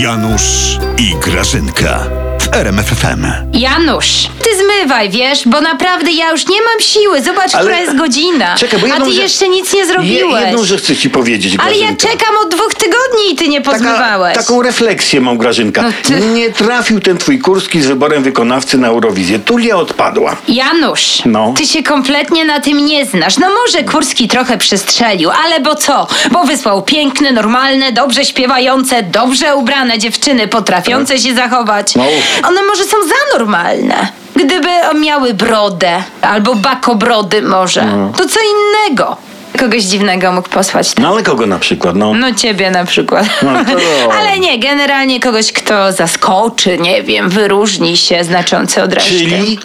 Janusz i Grażynka w RMFFM. Janusz, ty zmywaj, wiesz, bo naprawdę ja już nie mam siły. Zobacz, Ale- która jest godzina. Czekaj, bo A jedną ty rzecz- jeszcze nic nie zrobiłeś. Je, jedną rzecz chcę ci powiedzieć, Ale ja Grażynka. czekam od dwóch tygodni i ty nie pozmywałeś. taką refleksję mam, Grażynka. No ty- Nie trafił ten twój kurski z wyborem wykonawcy na Eurowizję. Tulia odpadła. Janusz, No. ty się kompletnie na tym nie znasz. No może Kurski trochę przestrzelił, ale bo co? Bo wysłał piękne, normalne, dobrze śpiewające, dobrze ubrane dziewczyny, potrafiące się zachować. No. One może są za normalne. Gdyby miały brodę, albo bakobrody może, No. to co innego. Kogoś dziwnego mógł posłać. No ale kogo na przykład? No, No ciebie na przykład. No to- Ale nie, generalnie kogoś, kto zaskoczy, nie wiem, wyróżni się znacząco od reszty. Czyli?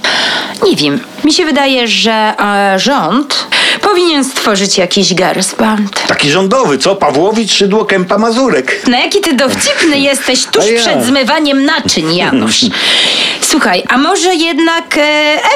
Nie wiem. Mi się wydaje, że e, rząd powinien stworzyć jakiś girls band. taki rządowy, co? Pawłowicz, Szydło, Kępa, Mazurek. No jaki ty dowcipny jesteś tuż ja. przed zmywaniem naczyń, Janusz. Słuchaj, a może jednak e,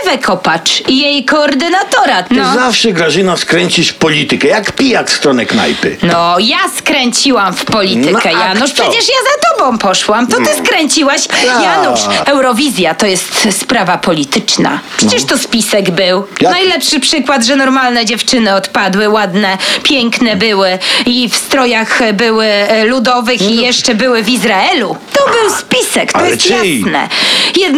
Ewę Kopacz i jej koordynatora? Ty No. zawsze, Grażyna, skręcisz w politykę, jak pijak w stronę knajpy. No, ja skręciłam w politykę, No, a Janusz. kto? Przecież ja za tobą poszłam. To ty skręciłaś. Tak. Janusz, Eurowizja to jest sprawa polityczna. Przecież to spisek był. Jak? Najlepszy przykład, że normalne dziewczyny odpadły, ładne, piękne były i w strojach były e, ludowych i jeszcze były w Izraelu. To był spisek, to Ale jest czyj? jasne.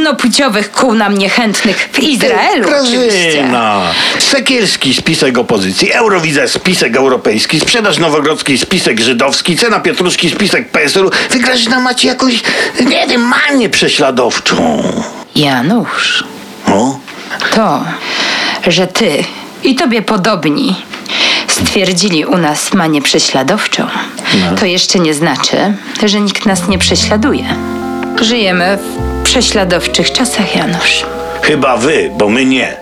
Jednopłciowych kół nam niechętnych w Izraelu. oczywiście. Grażyna. Sekierski spisek opozycji, Eurowizja spisek europejski, sprzedaż nowogrodzkiej spisek żydowski, cena pietruszki spisek PSL-u. Wy, Grażyna, macie jakąś, nie wiem, manię prześladowczą. Janusz. O? To, że ty i tobie podobni stwierdzili u nas manię prześladowczą, to jeszcze nie znaczy, że nikt nas nie prześladuje. Żyjemy w prześladowczych czasach, Janusz. Chyba wy, bo my nie.